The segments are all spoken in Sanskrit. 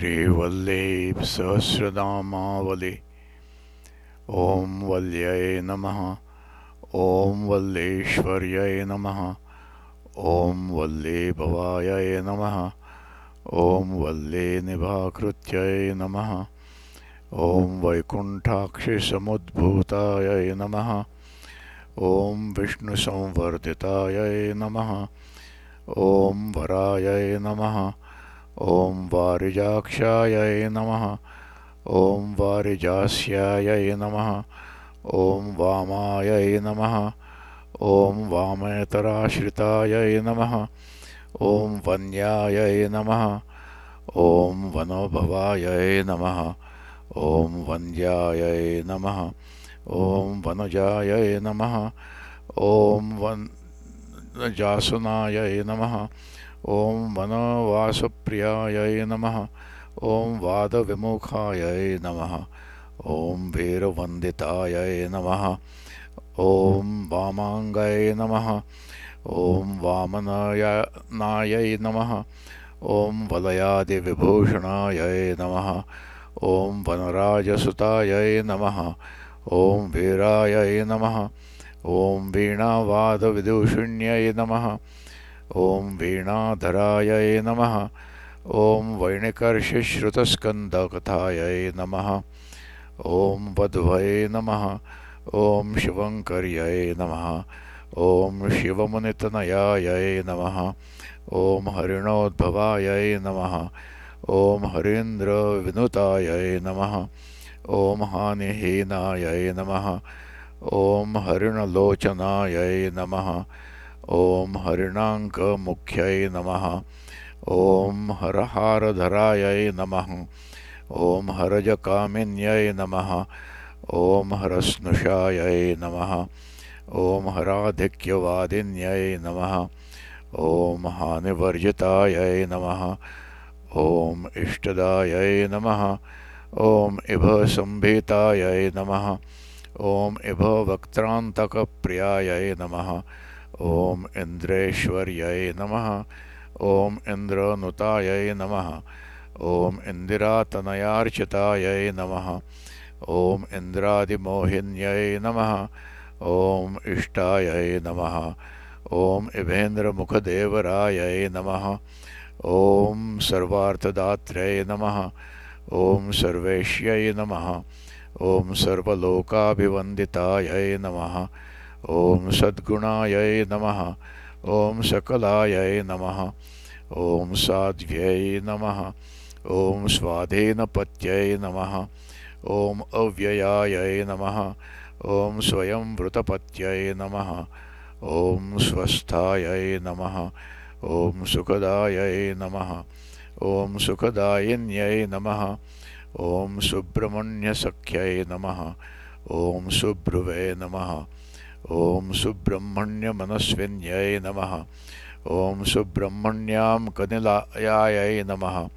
श्रीवल्लीप् सहस्रनामावलि ॐ वल्यै नमः ॐ वल्लीश्वर्यै नमः ॐ वल्लीभवायै नमः ॐ वल्लीनिभाकृत्यै नमः ॐ वैकुण्ठाक्षिसमुद्भूतायै नमः ॐ विष्णुसंवर्धितायै नमः ॐ वरायै नमः ॐ वारिजाक्षायै नमः। ॐ वारिजास्यायै नमः। ॐ वामायै नमः। ॐ वामेतराश्रितायै नमः। ॐ वन्यायै नमः। ॐ वनोभवायै नमः। ॐ वन्द्यायै नमः। ॐ वनजायै नमः। ॐ वनजासुनायै नमः ॐ वनवासप्रियायै नमः। ॐ वादविमुखायै नमः। ॐ वीरवन्दितायै नमः। ॐ वामाङ्गायै नमः। ॐ वामनायै नमः। ॐ वलयादिविभूषणायै नमः। ॐ वनराजसुतायै नमः। ॐ वीरायै नमः। ॐ वीणावादविदूषिण्यै नमः ॐ वीणाधरायै नमः। ॐ वैणिकर्षिश्रुतस्कन्दकथायै नमः। ॐ वध्वये नमः। ॐ शिवङ्कर्यै नमः। ॐ शिवमुनितनयायै नमः। ॐ हरिणोद्भवायै नमः। ॐ हरीन्द्रविनुतायै नमः। ॐ हानिहीनायै नमः। ॐ हरिणलोचनायै नमः ॐ हरिणाङ्कमुख्यै नमः। ॐ हरहारधरायै नमः। ॐ हरजकामिन्यै नमः। ॐ हरस्नुषायै नमः। ॐ हराधिक्यवादिन्यै नमः। ॐ हानिवर्जितायै नमः। ॐ इष्टदायै नमः। ॐ इभसम्भीतायै नमः। ॐ इभवक्त्रान्तकप्रियायै नमः ॐ इन्द्रेश्वर्यै नमः। ॐ इन्द्रनुतायै नमः। ॐ इन्दिरातनयार्चितायै नमः। ॐ इन्द्रादिमोहिन्यै नमः। ॐ इष्टायै नमः। ॐ इभेन्द्रमुखदेवरायै नमः। ॐ सर्वार्थदात्र्यै नमः। ॐ सर्वेश्यै नमः। ॐ सर्वलोकाभिवन्दितायै नमः ॐ सद्गुणायै नमः ॐ सकलायै नमः ॐ साध्व्यै नमः ॐ स्वाधीनपत्यै नमः ॐ अव्ययायै नमः ॐ स्वयंवृतपत्यै नमः ॐ स्वस्थायै नमः ॐ सुखदायै नमः ॐ सुखदायिन्यै नमः ॐ सुब्रह्मण्यसख्यै नमः ॐ सुभ्रुवे नमः ॐ सुब्रह्मण्यमनस्विन्यै नमः। ॐ सुब्रह्मण्यां कनिलायायै नमः।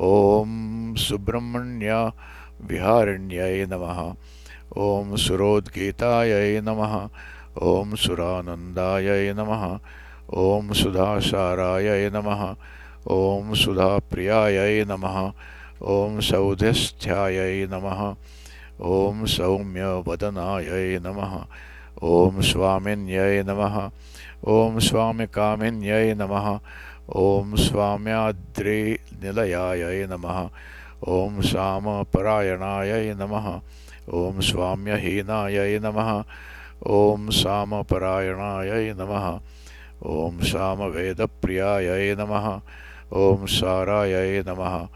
ॐ सुब्रह्मण्यविहारिण्यै नमः। ॐ सुरोद्गीतायै नमः। ॐ सुरानन्दायै नमः। ॐ सुधासारायै नमः। ॐ सुधाप्रियायै नमः। ॐ सौधिस्थ्यायै नमः। ॐ सौम्यवदनायै नमः। ॐ स्वामिन्यै नमः। ॐ स्वामिकामिन्यै नमः। ॐ स्वाम्याद्रिनिलयायै नमः। ॐ सामपरायणायै नमः। ॐ स्वाम्यहीनायै नमः। ॐ सामपरायणायै नमः। ॐ सामवेदप्रियायै नमः। ॐ सारायै नमः।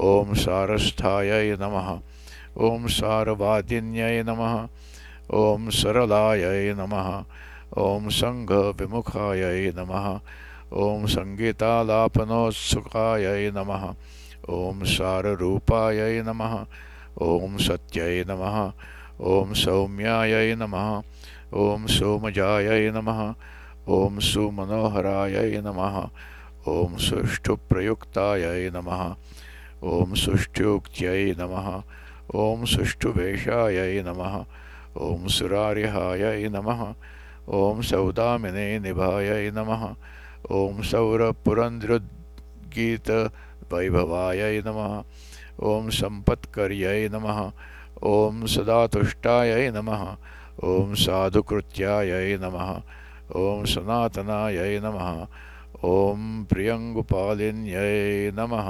ॐ सारस्थायै नमः। ॐ सारवादिन्यै नमः। ॐ सरलायै नमः ॐ सङ्घविमुखायै नमः ॐ सङ्गीतालापनोत्सुकायै नमः ॐ साररूपायै नमः ॐ सत्यै नमः ॐ सौम्यायै नमः ॐ सोमजायै नमः ॐ सुमनोहरायै नमः ॐ सुष्ठुप्रयुक्तायै नमः ॐ सुष्ठ्युक्त्यै नमः ॐ सुष्ठुवेषायै नमः ॐ सुरारिहायै नमः। ॐ सौदामिने निभायै नमः। ॐ सौरपुरन्दृद्गीतधारिण्यै वैभवायै नमः। ॐ सम्पत्कर्यै नमः। ॐ सदातुष्टायै नमः। ॐ साधुकृत्यायै नमः। ॐ सनातनायै नमः। ॐ प्रियङ्गुपालिन्यै नमः